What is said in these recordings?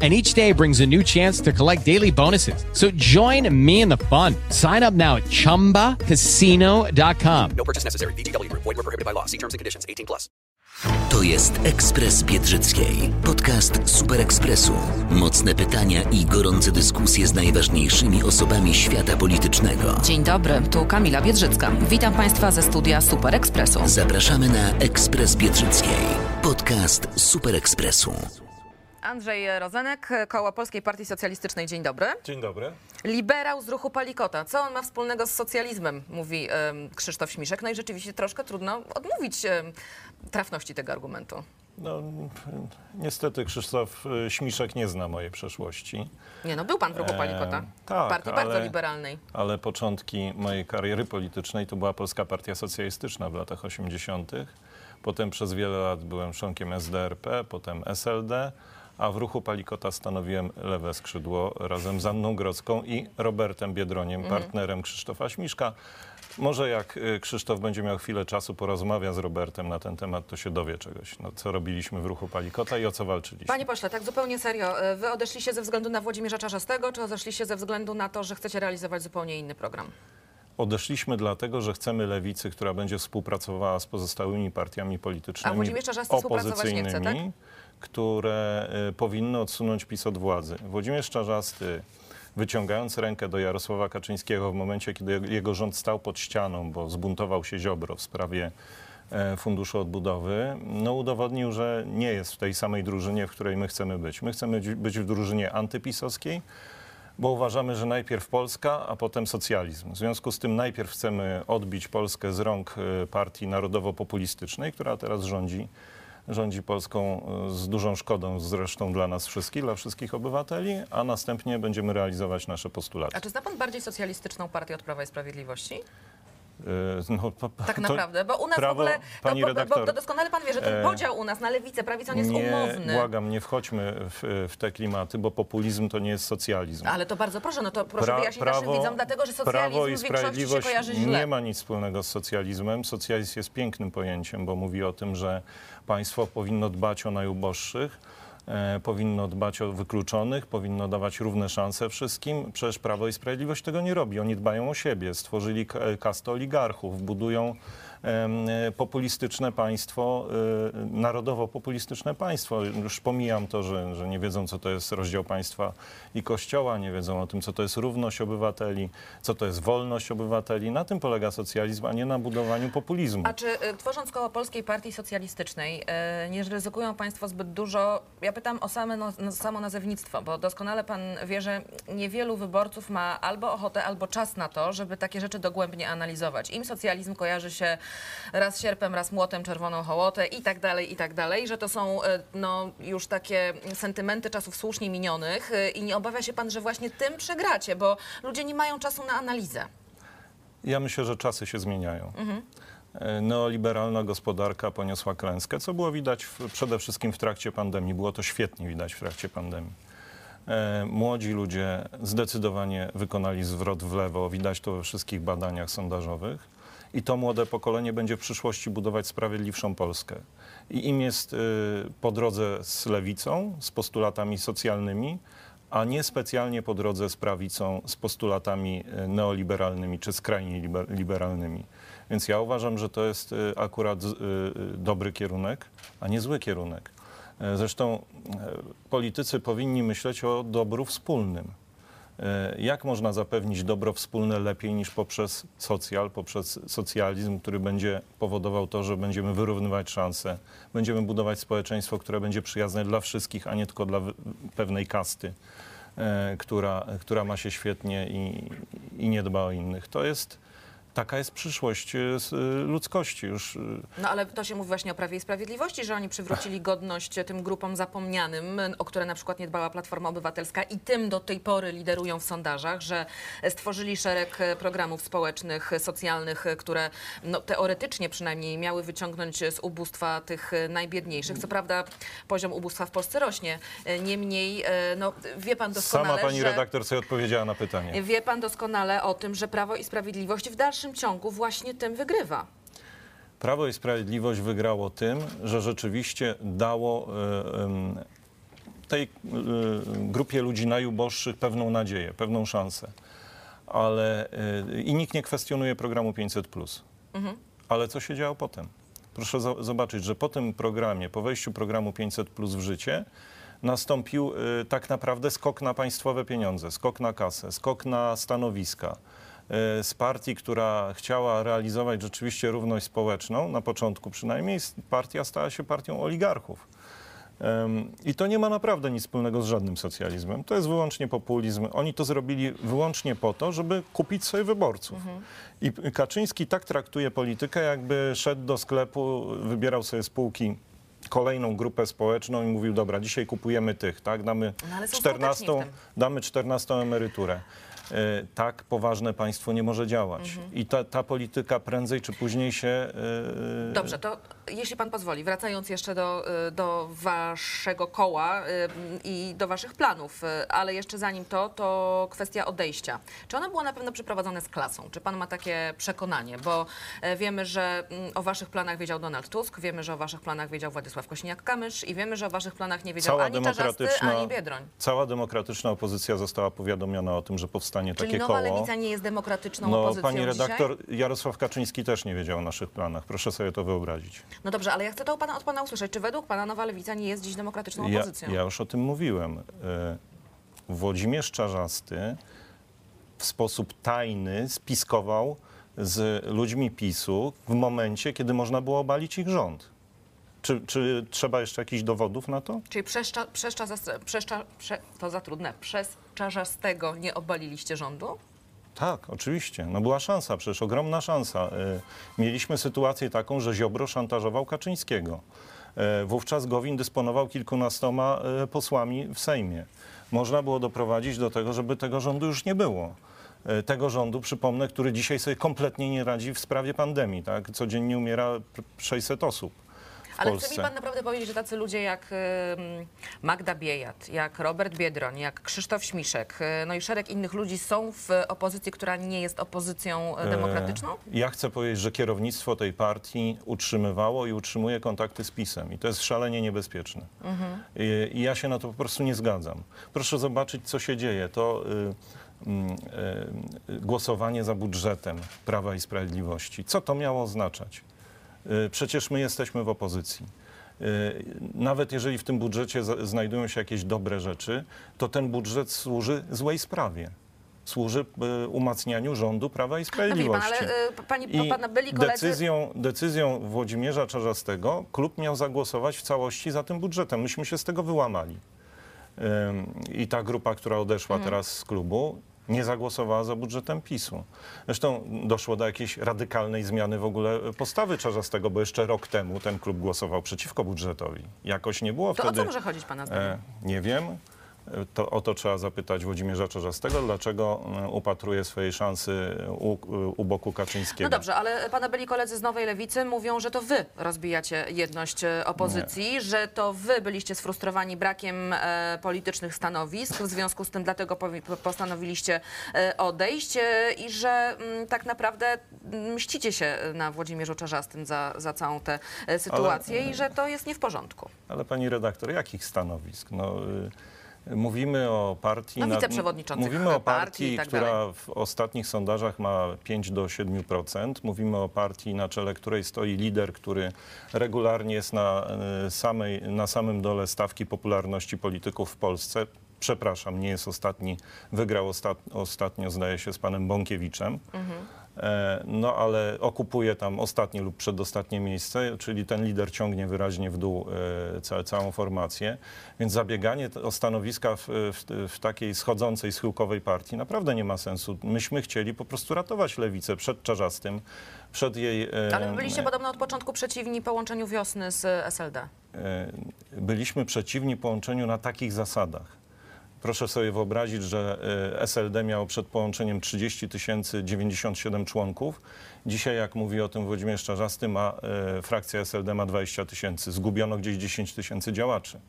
And each day brings a new chance to collect daily bonuses. So join me in the fun. Sign up now at chumbacasino.com. No purchase necessary. VGW Group. Void were prohibited by law. See terms and conditions. 18 plus. To jest Ekspres Biedrzyckiej, podcast Super Ekspresu. Mocne pytania i gorące dyskusje z najważniejszymi osobami świata politycznego. Dzień dobry, tu Kamila Biedrzycka. Witam Państwa ze studia Super Ekspresu. Zapraszamy na Ekspres Biedrzyckiej, podcast Super Ekspresu. Andrzej Rozenek, Koło Polskiej Partii Socjalistycznej. Dzień dobry. Dzień dobry. Liberał z ruchu Palikota. Co on ma wspólnego z socjalizmem, mówi Krzysztof Śmiszek. No i rzeczywiście troszkę trudno odmówić trafności tego argumentu. No, niestety Krzysztof y, Śmiszek nie zna mojej przeszłości, Nie no, był pan w ruchu Palikota. tak, Partii ale- bardzo liberalnej. ale początki mojej kariery politycznej to była Polska Partia Socjalistyczna w latach 80. Potem przez wiele lat byłem członkiem SDRP, potem SLD, a w ruchu Palikota stanowiłem lewe skrzydło razem z Anną Grodzką i Robertem Biedroniem, partnerem Krzysztofa Śmiszka. Może jak y, Krzysztof będzie miał chwilę czasu, porozmawia z Robertem na ten temat, to się dowie czegoś, no, co robiliśmy w ruchu Palikota i o co walczyliśmy. Panie pośle, tak zupełnie serio. e, Wy odeszliście ze względu na Włodzimierza Czarzastego, czy odeszliście ze względu na to, że chcecie realizować zupełnie inny program? Odeszliśmy dlatego, że chcemy lewicy, która będzie współpracowała z pozostałymi partiami politycznymi A Włodzimierz Czarzasty współpracować nie chce, tak? które y, powinny odsunąć PiS od władzy. Włodzimierz Czarzasty, wyciągając rękę do Jarosława Kaczyńskiego w momencie, kiedy jego rząd stał pod ścianą, bo zbuntował się Ziobro w sprawie e, Funduszu Odbudowy, no udowodnił, że nie jest w tej samej drużynie, w której my chcemy być. My chcemy być w drużynie antypisowskiej, bo uważamy, że najpierw Polska, a potem socjalizm. W związku z tym najpierw chcemy odbić Polskę z rąk y, partii narodowo-populistycznej, która teraz rządzi, rządzi Polską y, z dużą szkodą zresztą dla nas wszystkich, dla wszystkich obywateli, a następnie będziemy realizować nasze postulaty. A czy zna pan bardziej socjalistyczną partię od Prawa i Sprawiedliwości? Y, no, po- po- Tak naprawdę, bo u nas prawo, w ogóle, pani to, redaktor, bo to doskonale pan wie, że ten e, podział u nas na lewicę, prawicę, on jest nie, umowny. błagam, nie wchodźmy w, w te klimaty, bo populizm to nie jest socjalizm. Ale to bardzo proszę, no to proszę Pra- wyjaśnić naszym widzom, dlatego że Prawo socjalizm i w większości się Sprawiedliwość kojarzy źle. nie ma nic wspólnego z socjalizmem. Socjalizm jest pięknym pojęciem, bo mówi o tym, że państwo powinno dbać o najuboższych, e, powinno dbać o wykluczonych, powinno dawać równe szanse wszystkim. Przecież Prawo i Sprawiedliwość tego nie robi. Oni dbają o siebie, stworzyli k- kastę oligarchów, budują e, populistyczne państwo, e, narodowo-populistyczne państwo. Już pomijam to, że, że nie wiedzą, co to jest rozdział państwa i kościoła, nie wiedzą o tym, co to jest równość obywateli, co to jest wolność obywateli. Na tym polega socjalizm, a nie na budowaniu populizmu. A czy y, tworząc koło Polskiej Partii Socjalistycznej y, nie ryzykują Państwo zbyt dużo? Ja pytam o same, no, no, samo nazewnictwo, bo doskonale Pan wie, że niewielu wyborców ma albo ochotę, albo czas na to, żeby takie rzeczy dogłębnie analizować. Im socjalizm kojarzy się raz sierpem, raz młotem, czerwoną hołotę i tak dalej, i tak dalej, że to są y, no, już takie sentymenty czasów słusznie minionych y, i nie obawia się Pan, że właśnie tym przegracie, bo ludzie nie mają czasu na analizę. Ja myślę, że czasy się zmieniają. Mhm. E, Neoliberalna gospodarka poniosła klęskę, co było widać w, przede wszystkim w trakcie pandemii. Było to świetnie widać w trakcie pandemii. E, Młodzi ludzie zdecydowanie wykonali zwrot w lewo. Widać to we wszystkich badaniach sondażowych. I to młode pokolenie będzie w przyszłości budować sprawiedliwszą Polskę. I im jest y, po drodze z lewicą, z postulatami socjalnymi, a nie specjalnie po drodze z prawicą, z postulatami y, neoliberalnymi czy skrajnie liber- liberalnymi. Więc ja uważam, że to jest y, akurat dobry kierunek, a nie zły kierunek. Zresztą politycy powinni myśleć o dobru wspólnym. E, Jak można zapewnić dobro wspólne lepiej niż poprzez socjal, poprzez socjalizm, który będzie powodował to, że będziemy wyrównywać szanse, będziemy budować społeczeństwo, które będzie przyjazne dla wszystkich, a nie tylko dla pewnej kasty, e, która, która ma się świetnie i, i nie dba o innych. To jest taka jest przyszłość y, y, ludzkości. Już y, No ale to się mówi właśnie o Prawie i Sprawiedliwości, że oni przywrócili godność tym grupom zapomnianym, o które na przykład nie dbała Platforma Obywatelska i tym do tej pory liderują w sondażach, że stworzyli szereg e, programów społecznych, socjalnych, e, które no, teoretycznie przynajmniej miały wyciągnąć z ubóstwa tych e, najbiedniejszych. Co prawda poziom ubóstwa w Polsce rośnie. Niemniej, no, wie pan doskonale, sama pani redaktor sobie odpowiedziała na pytanie. Wie pan doskonale o tym, że Prawo i Sprawiedliwość w dalszym ciągu właśnie tym wygrywa. Prawo i Sprawiedliwość wygrało tym, że rzeczywiście dało e, tej e, grupie ludzi najuboższych pewną nadzieję, pewną szansę. Ale e, i nikt nie kwestionuje programu 500+. Ale co się działo potem? Proszę zo- zobaczyć, że po tym programie, po wejściu programu 500 w życie, nastąpił tak naprawdę skok na państwowe pieniądze, skok na kasę, skok na stanowiska. Y, z partii, która chciała realizować rzeczywiście równość społeczną, na początku przynajmniej, partia stała się partią oligarchów. I to nie ma naprawdę nic wspólnego z żadnym socjalizmem. To jest wyłącznie populizm. Oni to zrobili wyłącznie po to, żeby kupić sobie wyborców. I P- Kaczyński tak traktuje politykę, jakby szedł do sklepu, wybierał sobie spółki kolejną grupę społeczną i mówił, dobra, dzisiaj kupujemy tych, tak, damy No, ale są 14, skuteczni w tym. damy 14 emeryturę. E, Tak poważne państwo nie może działać. Mhm. I ta, ta polityka prędzej czy później się... e, Dobrze, to jeśli pan pozwoli, wracając jeszcze do, y, do waszego koła i do waszych planów, ale jeszcze zanim to, to kwestia odejścia. Czy ono było na pewno przeprowadzone z klasą? Czy pan ma takie przekonanie? Bo e, wiemy, że mm, o waszych planach wiedział Donald Tusk, wiemy, że o waszych planach wiedział Władysław Kośniak-Kamysz i wiemy, że o waszych planach nie wiedział Cała ani Czarzasty, ani Biedroń. cała demokratyczna opozycja została powiadomiona o tym, że powstanie Czyli takie nowa koło. lewica nie jest demokratyczną No, opozycją pani redaktor, dzisiaj? Jarosław Kaczyński też nie wiedział o naszych planach. Proszę sobie to wyobrazić. No dobrze, ale ja chcę to od pana, od pana usłyszeć. Czy według pana nowa lewica nie jest dziś demokratyczną Ja, opozycją? ja już o tym mówiłem. E, Włodzimierz Czarzasty w sposób tajny spiskował z ludźmi PiSu w momencie, kiedy można było obalić ich rząd. Czy, czy trzeba jeszcze jakichś dowodów na to? Czyli przez, cza, przez, czas- przez, cza- prze, to za trudne, przez Czarzastego nie obaliliście rządu? Tak, oczywiście. No była szansa, przecież ogromna szansa. Y, Mieliśmy sytuację taką, że Ziobro szantażował Kaczyńskiego. Y, Wówczas Gowin dysponował kilkunastoma y, posłami w Sejmie. Można było doprowadzić do tego, żeby tego rządu już nie było. Tego rządu, przypomnę, który dzisiaj sobie kompletnie nie radzi w sprawie pandemii. Tak? Codziennie umiera pr- 600 osób Ale Polsce. chce mi pan naprawdę powiedzieć, że tacy ludzie jak Magda Biejat, jak Robert Biedroń, jak Krzysztof Śmiszek, y, no i szereg innych ludzi są w opozycji, która nie jest opozycją e, demokratyczną? E, Ja chcę powiedzieć, że kierownictwo tej partii utrzymywało i utrzymuje kontakty z PiSem. I to jest szalenie niebezpieczne. I, I ja się na to po prostu nie zgadzam. Proszę zobaczyć, co się dzieje. To y, mm, y, głosowanie za budżetem Prawa i Sprawiedliwości. Co to miało oznaczać? Y, Przecież my jesteśmy w opozycji. Y, Nawet jeżeli w tym budżecie znajdują się jakieś dobre rzeczy, to ten budżet służy złej sprawie. Służy y, umacnianiu rządu Prawa i No wie pan, Sprawiedliwości. ale pani, I pana byli koledzy... decyzją, decyzją Włodzimierza Czarzastego klub miał zagłosować w całości za tym budżetem. Myśmy się z tego wyłamali. I ta grupa, która odeszła Mhm. teraz z klubu, nie zagłosowała za budżetem PiSu. Zresztą doszło do jakiejś radykalnej zmiany w ogóle postawy Czarzastego, bo jeszcze rok temu ten klub głosował przeciwko budżetowi. Jakoś nie było To o wtedy... co może chodzić pana zdaniem? E, nie wiem. To, o to trzeba zapytać Włodzimierza Czarzastego, dlaczego e, upatruje swojej szansy u, u boku Kaczyńskiego. No dobrze, ale pana byli koledzy z Nowej Lewicy mówią, że to wy rozbijacie jedność e, opozycji, że to wy byliście sfrustrowani brakiem e, politycznych stanowisk, w związku z tym dlatego po- postanowiliście e, odejść e, i że mm, tak naprawdę mścicie się na Włodzimierzu Czarzastym za, za całą tę e, sytuację i że to jest nie w porządku. Ale pani redaktor, jakich stanowisk? No, y, Mówimy o partii. No, wiceprzewodniczących mówimy o partii partii, i tak która dalej. w ostatnich sondażach ma 5 do 7%. Mówimy o partii, na czele której stoi lider, który regularnie jest na, y, samej, na samym dole stawki popularności polityków w Polsce. Przepraszam, nie jest ostatni. Wygrał ostat, ostatnio, zdaje się, z panem Bąkiewiczem. E, No ale okupuje tam ostatnie lub przedostatnie miejsce, czyli ten lider ciągnie wyraźnie w dół e, ca, całą formację. Więc zabieganie t- o stanowiska w, w, w takiej schodzącej, schyłkowej partii naprawdę nie ma sensu. Myśmy chcieli po prostu ratować lewicę przed Czarzastym, przed jej... e, Ale wy byliście podobno od początku przeciwni połączeniu wiosny z SLD. e, byliśmy przeciwni połączeniu na takich zasadach. Proszę sobie wyobrazić, że e, SLD miało przed połączeniem 30 tysięcy 97 członków. Dzisiaj, jak mówi o tym Włodzimierz Czarzasty, ma, e, frakcja SLD ma 20 tysięcy. Zgubiono gdzieś 10 tysięcy działaczy.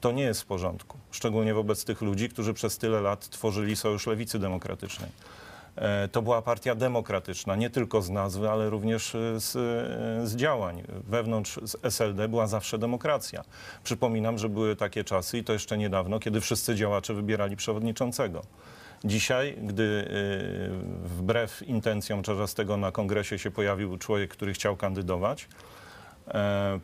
To nie jest w porządku. Szczególnie wobec tych ludzi, którzy przez tyle lat tworzyli Sojusz Lewicy Demokratycznej. E, To była partia demokratyczna, nie tylko z nazwy, ale również e, z, e, z działań. Wewnątrz SLD była zawsze demokracja. Przypominam, że były takie czasy, i to jeszcze niedawno, kiedy wszyscy działacze wybierali przewodniczącego. Dzisiaj, gdy wbrew intencjom Czarzastego na kongresie się pojawił człowiek, który chciał kandydować,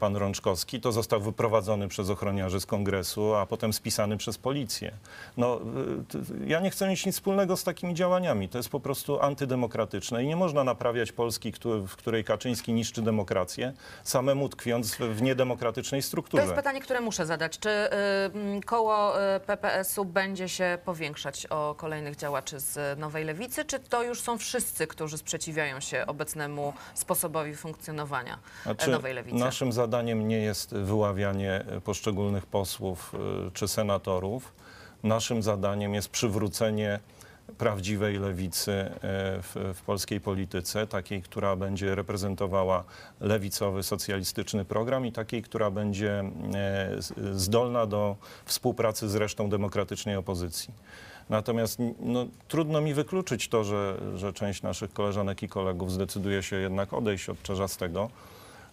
pan Rączkowski, to został wyprowadzony przez ochroniarzy z kongresu, a potem spisany przez policję. No, y, t- ja nie chcę mieć nic wspólnego z takimi działaniami. To jest po prostu antydemokratyczne i nie można naprawiać Polski, w której Kaczyński niszczy demokrację, samemu tkwiąc w- niedemokratycznej To strukturze. jest pytanie, które muszę zadać. Czy y, koło y, PPS-u będzie się powiększać o kolejnych działaczy z Nowej Lewicy, czy to już są wszyscy, którzy sprzeciwiają się obecnemu sposobowi funkcjonowania e, Znaczy, Nowej Lewicy? Naszym zadaniem nie jest wyławianie poszczególnych posłów e, czy senatorów. Naszym zadaniem jest przywrócenie prawdziwej lewicy e, w, w polskiej polityce, takiej, która będzie reprezentowała lewicowy, socjalistyczny program i takiej, która będzie z- zdolna do współpracy z resztą demokratycznej opozycji. Natomiast no, trudno mi wykluczyć to, że, że część naszych koleżanek i kolegów zdecyduje się jednak odejść od Czarzastego.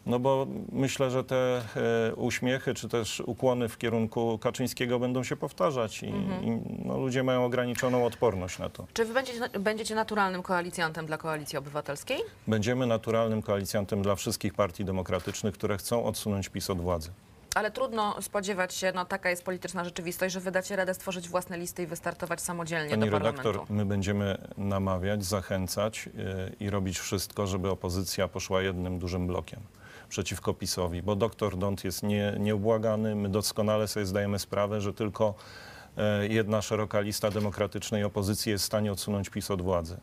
No bo myślę, że te e, uśmiechy czy też ukłony w kierunku Kaczyńskiego będą się powtarzać i, i no, ludzie mają ograniczoną odporność na to. Czy wy będziecie, będziecie naturalnym koalicjantem dla Koalicji Obywatelskiej? Będziemy naturalnym koalicjantem dla wszystkich partii demokratycznych, które chcą odsunąć PiS od władzy. Ale trudno spodziewać się, no taka jest polityczna rzeczywistość, że wydacie radę stworzyć własne listy i wystartować samodzielnie Pani do parlamentu. redaktor, my będziemy namawiać, zachęcać e, i robić wszystko, żeby opozycja poszła jednym dużym blokiem przeciwko PiSowi, bo doktor Dont jest nie, nieubłagany. My doskonale sobie zdajemy sprawę, że tylko e, jedna szeroka lista demokratycznej opozycji jest w stanie odsunąć PiS od władzy.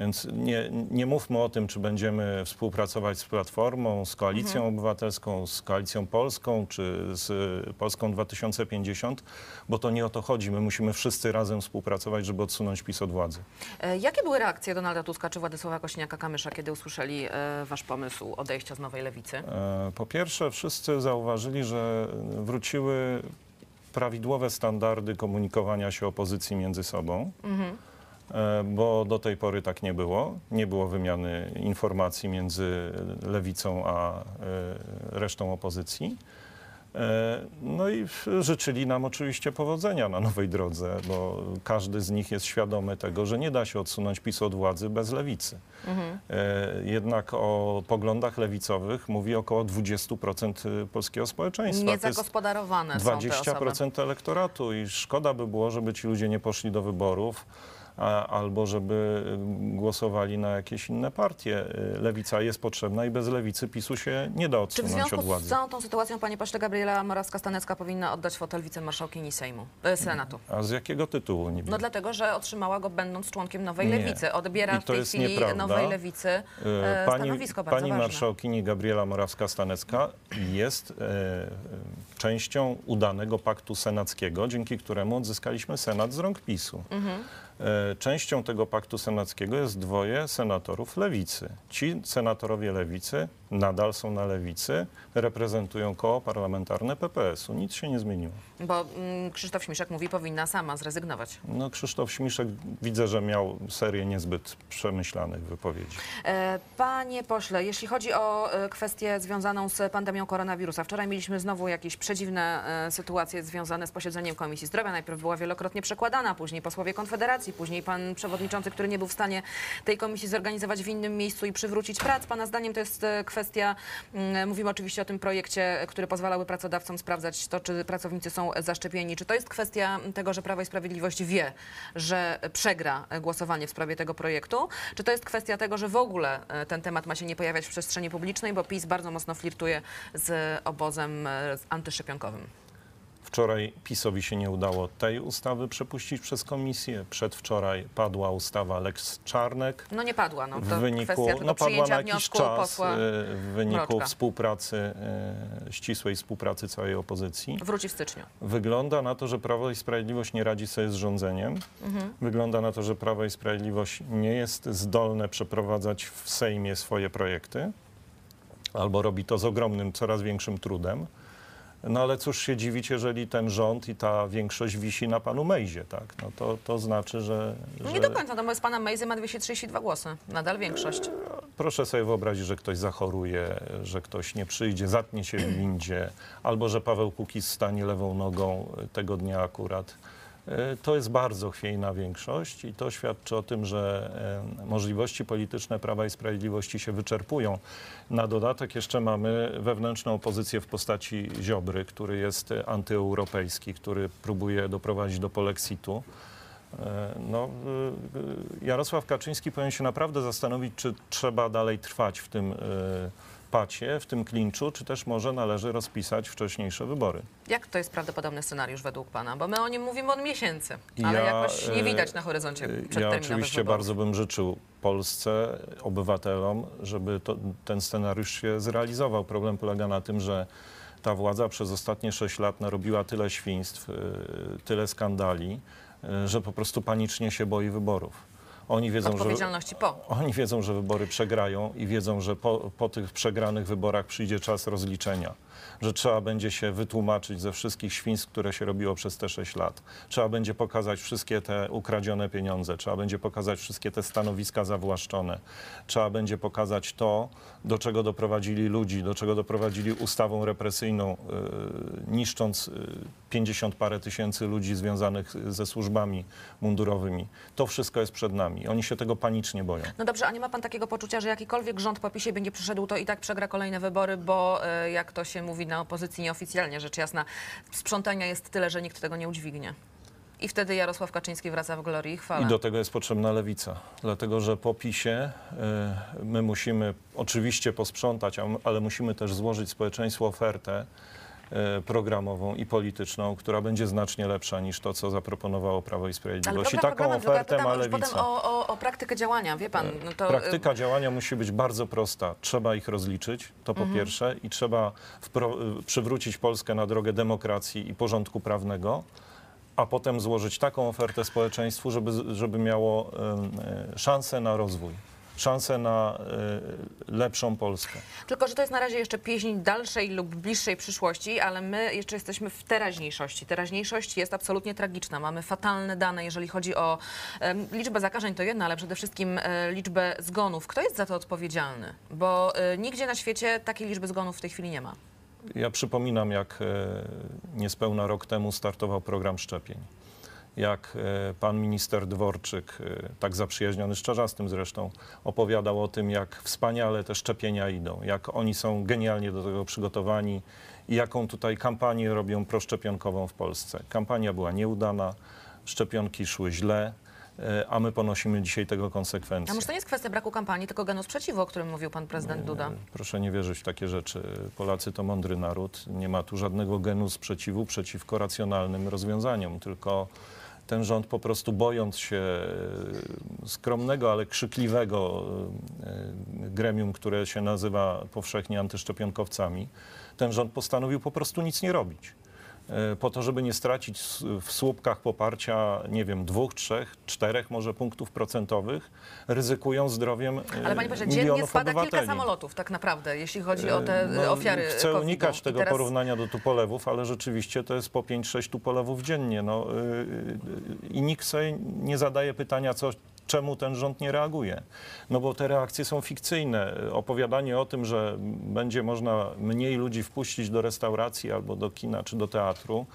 Więc nie, nie mówmy o tym, czy będziemy współpracować z Platformą, z Koalicją Obywatelską, z Koalicją Polską, czy z Polską 2050, bo to nie o to chodzi. My musimy wszyscy razem współpracować, żeby odsunąć PiS od władzy. E, Jakie były reakcje Donalda Tuska czy Władysława Kośniaka-Kamysza, kiedy usłyszeli e, wasz pomysł odejścia z Nowej Lewicy? E, Po pierwsze, wszyscy zauważyli, że wróciły prawidłowe standardy komunikowania się opozycji między sobą, e, bo do tej pory tak nie było. Nie było wymiany informacji między lewicą a e, resztą opozycji. E, No i życzyli nam oczywiście powodzenia na nowej drodze, bo każdy z nich jest świadomy tego, że nie da się odsunąć PiS od władzy bez lewicy. E, Jednak o poglądach lewicowych mówi około 20% polskiego społeczeństwa. Niezagospodarowane są te osoby. 20% elektoratu i szkoda by było, żeby ci ludzie nie poszli do wyborów. A, albo żeby y, głosowali na jakieś inne partie. Y, Lewica jest potrzebna i bez lewicy PiSu się nie da Czy w odsunąć związku od z władzy. całą tą sytuacją, panie pośle, Gabriela Morawska-Stanecka powinna oddać fotel wicemarszałkini Sejmu, e, Senatu? A z jakiego tytułu niby? No dlatego, że otrzymała go będąc członkiem Nowej Nie. Lewicy. Odbiera w tej chwili nieprawda. Nowej Lewicy E, e, stanowisko bardzo pani ważne. marszałkini Gabriela Morawska-Stanecka jest e, częścią udanego paktu senackiego, dzięki któremu odzyskaliśmy Senat z rąk PiSu. Mhm. E, częścią tego paktu senackiego jest dwoje senatorów lewicy. Ci senatorowie lewicy nadal są na lewicy, reprezentują koło parlamentarne PPS-u. Nic się nie zmieniło. Bo mm, Krzysztof Śmiszek mówi, powinna sama zrezygnować. No, Krzysztof Śmiszek widzę, że miał serię niezbyt przemyślanych wypowiedzi. E, Panie pośle, jeśli chodzi o e, kwestię związaną z pandemią koronawirusa, wczoraj mieliśmy znowu jakieś przedziwne sytuacje związane z posiedzeniem Komisji Zdrowia. Najpierw była wielokrotnie przekładana, później posłowie Konfederacji, później pan przewodniczący, który nie był w stanie tej komisji zorganizować w innym miejscu i przywrócić prac. Pana zdaniem to jest e, kwestia, mm, mówimy oczywiście o tym projekcie, który pozwalałby pracodawcom sprawdzać to, czy pracownicy są zaszczepieni. Czy to jest kwestia tego, że Prawo i Sprawiedliwość wie, że przegra e, głosowanie w sprawie tego projektu? Czy to jest kwestia tego, że w ogóle e, ten temat ma się nie pojawiać w przestrzeni publicznej, bo PiS bardzo mocno flirtuje z obozem antyszczepionkowym? Wczoraj PiSowi się nie udało tej ustawy przepuścić przez komisję. Przedwczoraj padła ustawa Lex Czarnek. No nie padła, no w to wyniku, kwestia no padła na jakiś czas y, w wyniku Mroczka. współpracy, y, ścisłej współpracy całej opozycji. Wróci w styczniu. Wygląda na to, że Prawo i Sprawiedliwość nie radzi sobie z rządzeniem. Mhm. Wygląda na to, że Prawo i Sprawiedliwość nie jest zdolne przeprowadzać w Sejmie swoje projekty, albo robi to z ogromnym, coraz większym trudem. No ale cóż się dziwić, jeżeli ten rząd i ta większość wisi na panu Mejzie, tak? No to, to znaczy, że, że... nie do końca, no bo z pana Mejzy ma 232 głosy. Nadal większość. Proszę sobie wyobrazić, że ktoś zachoruje, że ktoś nie przyjdzie, zatnie się w windzie, albo że Paweł Kukiz stanie lewą nogą tego dnia akurat. E, To jest bardzo chwiejna większość i to świadczy o tym, że e, możliwości polityczne Prawa i Sprawiedliwości się wyczerpują. Na dodatek jeszcze mamy wewnętrzną opozycję w postaci Ziobry, który jest antyeuropejski, który próbuje doprowadzić do polexitu. E, No, Jarosław Kaczyński powinien się naprawdę zastanowić, czy trzeba dalej trwać w tym pacie, w tym klinczu, czy też może należy rozpisać wcześniejsze wybory. Jak to jest prawdopodobny scenariusz według pana? Bo my o nim mówimy od miesięcy, ale Ja, jakoś nie e, widać na horyzoncie przedterminowych Ja oczywiście wyborów. bardzo bym życzył Polsce, obywatelom, żeby to, ten scenariusz się zrealizował. Problem polega na tym, że ta władza przez ostatnie sześć lat narobiła tyle świństw, y, tyle skandali, że po prostu panicznie się boi wyborów. Oni wiedzą, że, Odpowiedzialności po. oni wiedzą, że wybory przegrają i wiedzą, że po, po tych przegranych wyborach przyjdzie czas rozliczenia. Że trzeba będzie się wytłumaczyć ze wszystkich świństw, które się robiło przez te 6 lat. Trzeba będzie pokazać wszystkie te ukradzione pieniądze, trzeba będzie pokazać wszystkie te stanowiska zawłaszczone. Trzeba będzie pokazać to, do czego doprowadzili ludzi, do czego doprowadzili ustawą represyjną, yy, niszcząc yy, 50 parę tysięcy ludzi związanych ze służbami mundurowymi. To wszystko jest przed nami. Oni się tego panicznie boją. No dobrze, a nie ma pan takiego poczucia, że jakikolwiek rząd po PiSie będzie przyszedł, to i tak przegra kolejne wybory, bo e, jak to się mówi na opozycji nieoficjalnie, rzecz jasna, sprzątania jest tyle, że nikt tego nie udźwignie. I wtedy Jarosław Kaczyński wraca w glorii i chwale. I do tego jest potrzebna lewica, dlatego że po PiSie y, my musimy oczywiście posprzątać, ale musimy też złożyć społeczeństwu ofertę programową i polityczną, która będzie znacznie lepsza niż to, co zaproponowało Prawo i Sprawiedliwość. I taką ofertę ma lewica. o, o, o praktykę działania, wie pan. No to, e, Praktyka działania musi być bardzo prosta. Trzeba ich rozliczyć, to Mhm. po pierwsze, i trzeba y, przywrócić Polskę na drogę demokracji i porządku prawnego, a potem złożyć taką ofertę społeczeństwu, żeby, żeby miało y, y, szansę na rozwój, szansę na y, lepszą Polskę. Tylko, że to jest na razie jeszcze pieśń dalszej lub bliższej przyszłości, ale my jeszcze jesteśmy w teraźniejszości. Teraźniejszość jest absolutnie tragiczna. Mamy fatalne dane, jeżeli chodzi o liczbę zakażeń, to jedno, ale przede wszystkim e, liczbę zgonów. Kto jest za to odpowiedzialny? Bo e, nigdzie na świecie takiej liczby zgonów w tej chwili nie ma. Ja przypominam, jak e, niespełna rok temu startował program szczepień. Jak e, pan minister Dworczyk, e, tak zaprzyjaźniony z Czarzastym zresztą, opowiadał o tym, jak wspaniale te szczepienia idą, jak oni są genialnie do tego przygotowani i jaką tutaj kampanię robią proszczepionkową w Polsce. Kampania była nieudana, szczepionki szły źle, e, a my ponosimy dzisiaj tego konsekwencje. A może to nie jest kwestia braku kampanii, tylko genu sprzeciwu, o którym mówił pan prezydent Duda? Proszę nie wierzyć w takie rzeczy. Polacy to mądry naród. Nie ma tu żadnego genu sprzeciwu przeciwko racjonalnym rozwiązaniom, tylko ten rząd po prostu bojąc się e, skromnego, ale krzykliwego e, gremium, które się nazywa powszechnie antyszczepionkowcami, ten rząd postanowił po prostu nic nie robić. E, Po to, żeby nie stracić w słupkach poparcia, nie wiem, dwóch, trzech, czterech może punktów procentowych, ryzykują zdrowiem e, Ale panie pośle, dziennie milionów spada kilka obywateli. samolotów tak naprawdę, jeśli chodzi o te No, ofiary Chcę COVID-u. unikać I tego teraz- porównania do tupolewów, ale rzeczywiście to jest po 5-6 tupolewów dziennie. No, yy, I nikt sobie nie zadaje pytania, co, Czemu ten rząd nie reaguje? No bo te reakcje są fikcyjne. Opowiadanie o tym, że będzie można mniej ludzi wpuścić do restauracji albo do kina czy do teatru,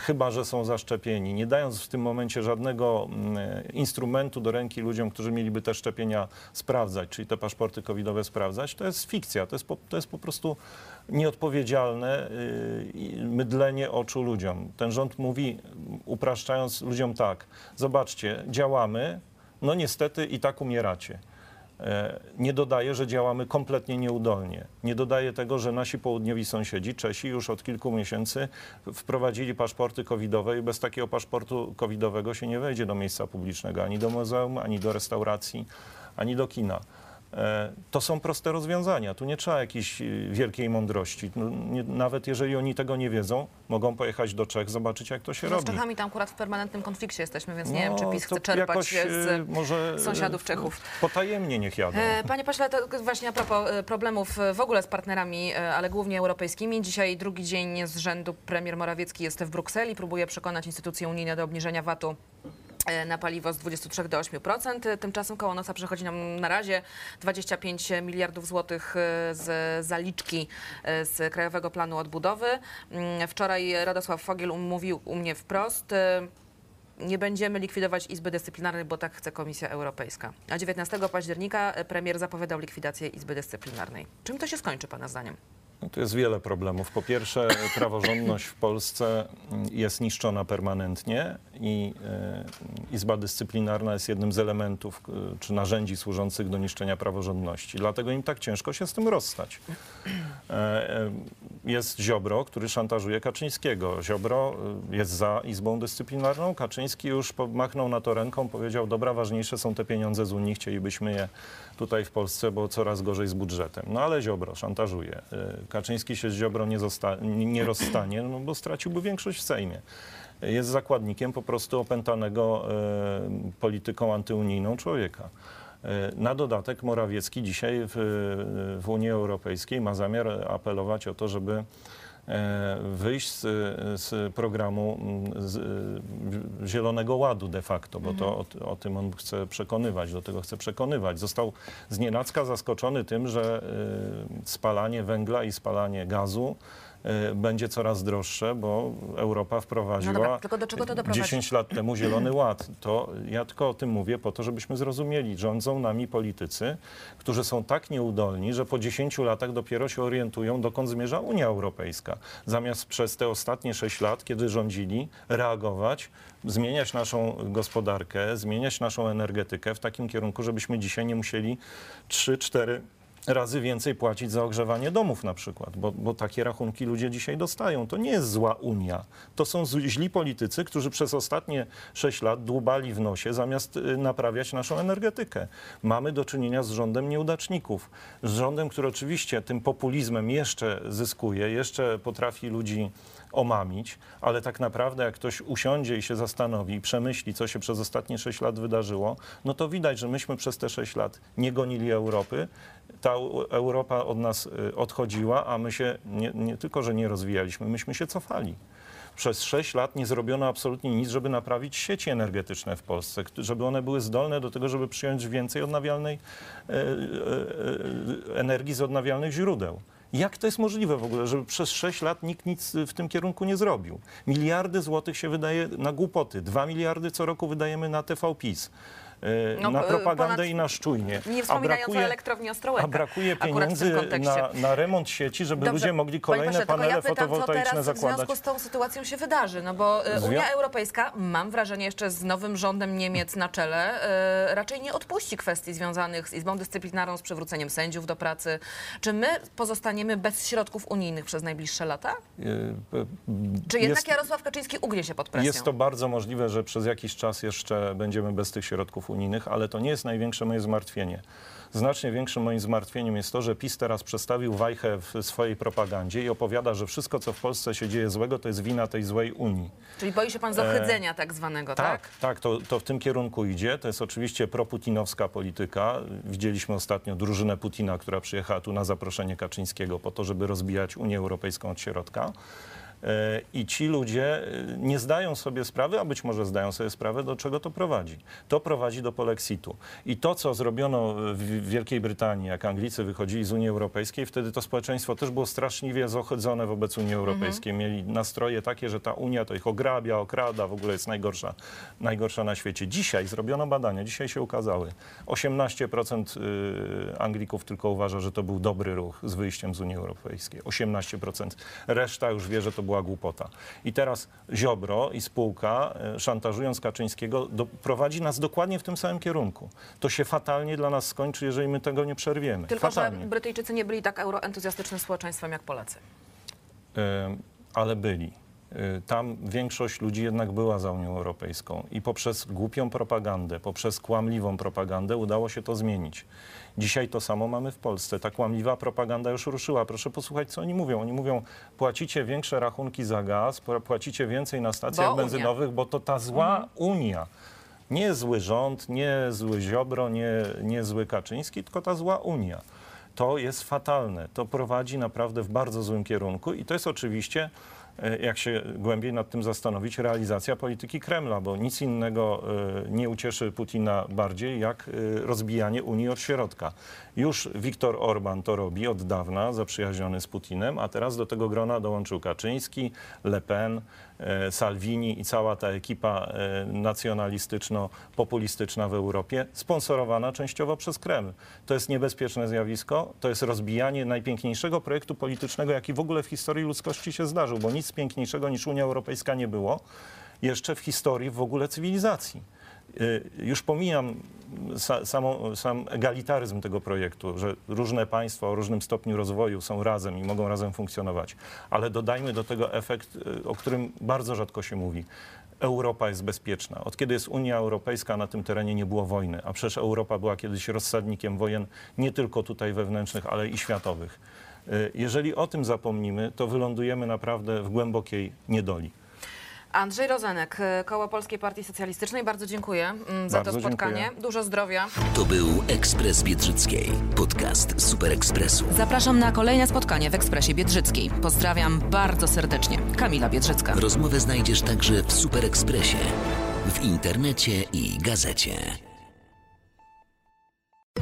chyba że są zaszczepieni, nie dając w tym momencie żadnego mm, instrumentu do ręki ludziom, którzy mieliby te szczepienia sprawdzać, czyli te paszporty covidowe sprawdzać, to jest fikcja. To jest po, to jest po prostu nieodpowiedzialne y, mydlenie oczu ludziom. Ten rząd mówi, upraszczając ludziom tak, zobaczcie, działamy, no niestety i tak umieracie. E, Nie dodaje, że działamy kompletnie nieudolnie. Nie dodaje tego, że nasi południowi sąsiedzi, Czesi, już od kilku miesięcy wprowadzili paszporty covidowe i bez takiego paszportu covidowego się nie wejdzie do miejsca publicznego, ani do muzeum, ani do restauracji, ani do kina. E, To są proste rozwiązania. Tu nie trzeba jakiejś y, wielkiej mądrości. No, nawet jeżeli oni tego nie wiedzą, mogą pojechać do Czech, zobaczyć jak to się No, z robi. Czechami tam akurat w permanentnym konflikcie jesteśmy, więc nie wiem, czy No, PiS chce czerpać jakoś, z może, y, sąsiadów Czechów. Potajemnie niech jadą. E, Panie pośle, to właśnie a propos e, problemów e, w ogóle z partnerami, e, ale głównie europejskimi. Dzisiaj drugi dzień z rzędu premier Morawiecki jest w Brukseli, próbuje przekonać instytucje unijne do obniżenia VAT-u e, na paliwo z 23 do 8%. E, Tymczasem koło nosa przechodzi nam na razie 25 miliardów złotych e, z zaliczki e, z Krajowego Planu Odbudowy. Mm, Wczoraj Radosław Fogiel mówił u mnie wprost, e, nie będziemy likwidować Izby Dyscyplinarnej, bo tak chce Komisja Europejska. A 19 października e, premier zapowiadał likwidację Izby Dyscyplinarnej. Czym to się skończy, Pana zdaniem? No, tu jest wiele problemów. Po pierwsze, praworządność w Polsce mm, jest niszczona permanentnie i e, Izba Dyscyplinarna jest jednym z elementów e, czy narzędzi służących do niszczenia praworządności. Dlatego im tak ciężko się z tym rozstać. E, Jest Ziobro, który szantażuje Kaczyńskiego. Ziobro jest za Izbą Dyscyplinarną. Kaczyński już machnął na to ręką, powiedział, dobra, ważniejsze są te pieniądze z Unii, chcielibyśmy je tutaj w Polsce, bo coraz gorzej z budżetem. No ale Ziobro szantażuje. Kaczyński się z Ziobro nie nie rozstanie, no bo straciłby większość w Sejmie. Jest zakładnikiem po prostu opętanego e, polityką antyunijną człowieka. E, Na dodatek Morawiecki dzisiaj w, w Unii Europejskiej ma zamiar apelować o to, żeby e, wyjść z, z programu mm, z, Zielonego Ładu de facto, bo to o, o tym on chce przekonywać, do tego chce przekonywać. Został znienacka zaskoczony tym, że spalanie węgla i spalanie gazu będzie coraz droższe, bo Europa wprowadziła No dobra, tylko do czego to doprowadzi? 10 lat temu Zielony Ład. To ja tylko o tym mówię po to, żebyśmy zrozumieli. Rządzą nami politycy, którzy są tak nieudolni, że po 10 latach dopiero się orientują, dokąd zmierza Unia Europejska. Zamiast przez te ostatnie 6 lat, kiedy rządzili, reagować, zmieniać naszą gospodarkę, zmieniać naszą energetykę w takim kierunku, żebyśmy dzisiaj nie musieli 3-4 razy więcej płacić za ogrzewanie domów na przykład, bo, bo takie rachunki ludzie dzisiaj dostają. To nie jest zła Unia. To są źli politycy, którzy przez ostatnie 6 lat dłubali w nosie, zamiast y, naprawiać naszą energetykę. Mamy do czynienia z rządem nieudaczników. Z rządem, który oczywiście tym populizmem jeszcze zyskuje, jeszcze potrafi ludzi omamić, ale tak naprawdę jak ktoś usiądzie i się zastanowi i przemyśli, co się przez ostatnie 6 lat wydarzyło, no to widać, że myśmy przez te 6 lat nie gonili Europy, ta Eu- Europa od nas y, odchodziła, a my się nie, nie tylko, że nie rozwijaliśmy, myśmy się cofali. Przez 6 lat nie zrobiono absolutnie nic, żeby naprawić sieci energetyczne w Polsce, żeby one były zdolne do tego, żeby przyjąć więcej odnawialnej e, e, e, energii z odnawialnych źródeł. Jak to jest możliwe w ogóle, żeby przez 6 lat nikt nic w tym kierunku nie zrobił? Miliardy złotych się wydaje na głupoty. 2 miliardy co roku wydajemy na TV PiS. E, No, na p- propagandę ponad- i na szczujnie. Nie wspominając brakuje- o elektrowni Ostrołęka. a brakuje w pieniędzy na, na remont sieci, żeby Dobrze, ludzie mogli kolejne panele ja pytam, co fotowoltaiczne teraz w zakładać. związku z tą sytuacją się wydarzy, no bo Zwią- Unia Europejska, mam wrażenie jeszcze z nowym rządem Niemiec na czele, raczej nie odpuści kwestii związanych z Izbą Dyscyplinarną, z przywróceniem sędziów do pracy. Czy my pozostaniemy bez środków unijnych przez najbliższe lata? Czy jednak jest- Jarosław Kaczyński ugnie się pod presją? Jest to bardzo możliwe, że przez jakiś czas jeszcze będziemy bez tych środków unijnych, ale to nie jest największe moje zmartwienie. Znacznie większym moim zmartwieniem jest to, że PiS teraz przestawił wajchę w swojej propagandzie i opowiada, że wszystko, co w Polsce się dzieje złego, to jest wina tej złej Unii. Czyli boi się pan zohydzenia tak zwanego, tak? Tak, tak, to, to w tym kierunku idzie. To jest oczywiście proputinowska polityka. Widzieliśmy ostatnio drużynę Putina, która przyjechała tu na zaproszenie Kaczyńskiego po to, żeby rozbijać Unię Europejską od środka. E, I ci ludzie e, nie zdają sobie sprawy, a być może zdają sobie sprawę, do czego to prowadzi. To prowadzi do polexitu. I to, co zrobiono w Wielkiej Brytanii, jak Anglicy wychodzili z Unii Europejskiej, wtedy to społeczeństwo też było straszliwie zohydzone wobec Unii Europejskiej. Mieli nastroje takie, że ta Unia to ich ograbia, okrada, w ogóle jest najgorsza, najgorsza na świecie. Dzisiaj zrobiono badania, dzisiaj się ukazały. 18% y, Anglików tylko uważa, że to był dobry ruch z wyjściem z Unii Europejskiej. 18%. Reszta już wie, że to była głupota. I teraz Ziobro i spółka, y, szantażując Kaczyńskiego, do, prowadzi nas dokładnie w tym samym kierunku. To się fatalnie dla nas skończy, jeżeli my tego nie przerwiemy. Tylko, fatalnie. że Brytyjczycy nie byli tak euroentuzjastycznym społeczeństwem jak Polacy. Y, ale byli. Y, Tam większość ludzi jednak była za Unią Europejską i poprzez głupią propagandę, poprzez kłamliwą propagandę udało się to zmienić. Dzisiaj to samo mamy w Polsce. Ta kłamliwa propaganda już ruszyła. Proszę posłuchać, co oni mówią. Oni mówią, płacicie większe rachunki za gaz, pła- płacicie więcej na stacjach Bo Unia. benzynowych, bo to ta zła Mhm. Unia. Nie zły rząd, nie zły Ziobro, nie, nie zły Kaczyński, tylko ta zła Unia. To jest fatalne. To prowadzi naprawdę w bardzo złym kierunku i to jest oczywiście, jak się głębiej nad tym zastanowić, realizacja polityki Kremla, bo nic innego e, nie ucieszy Putina bardziej jak e, rozbijanie Unii od środka. Już Viktor Orban to robi od dawna, zaprzyjaźniony z Putinem, a teraz do tego grona dołączył Kaczyński, Le Pen, e, Salvini i cała ta ekipa e, nacjonalistyczno-populistyczna w Europie, sponsorowana częściowo przez Kreml. To jest niebezpieczne zjawisko, to jest rozbijanie najpiękniejszego projektu politycznego, jaki w ogóle w historii ludzkości się zdarzył, bo nic piękniejszego niż Unia Europejska nie było jeszcze w historii w ogóle cywilizacji. Y, Już pomijam sam egalitaryzm tego projektu, że różne państwa o różnym stopniu rozwoju są razem i mogą razem funkcjonować, ale dodajmy do tego efekt, y, o którym bardzo rzadko się mówi. Europa jest bezpieczna. Od kiedy jest Unia Europejska, na tym terenie nie było wojny, a przecież Europa była kiedyś rozsadnikiem wojen nie tylko tutaj wewnętrznych, ale i światowych. Y, Jeżeli o tym zapomnimy, to wylądujemy naprawdę w głębokiej niedoli. Andrzej Rozenek, y, Koło Polskiej Partii Socjalistycznej. Bardzo dziękuję mm, za Bardzo to spotkanie. dziękuję. Dużo zdrowia. To był Ekspres Biedrzyckiej, podcast Super Ekspresu. Zapraszam na kolejne spotkanie w Ekspresie Biedrzyckiej. Pozdrawiam bardzo serdecznie. Kamila Biedrzycka. Rozmowę znajdziesz także w Super Ekspresie, w internecie i gazecie.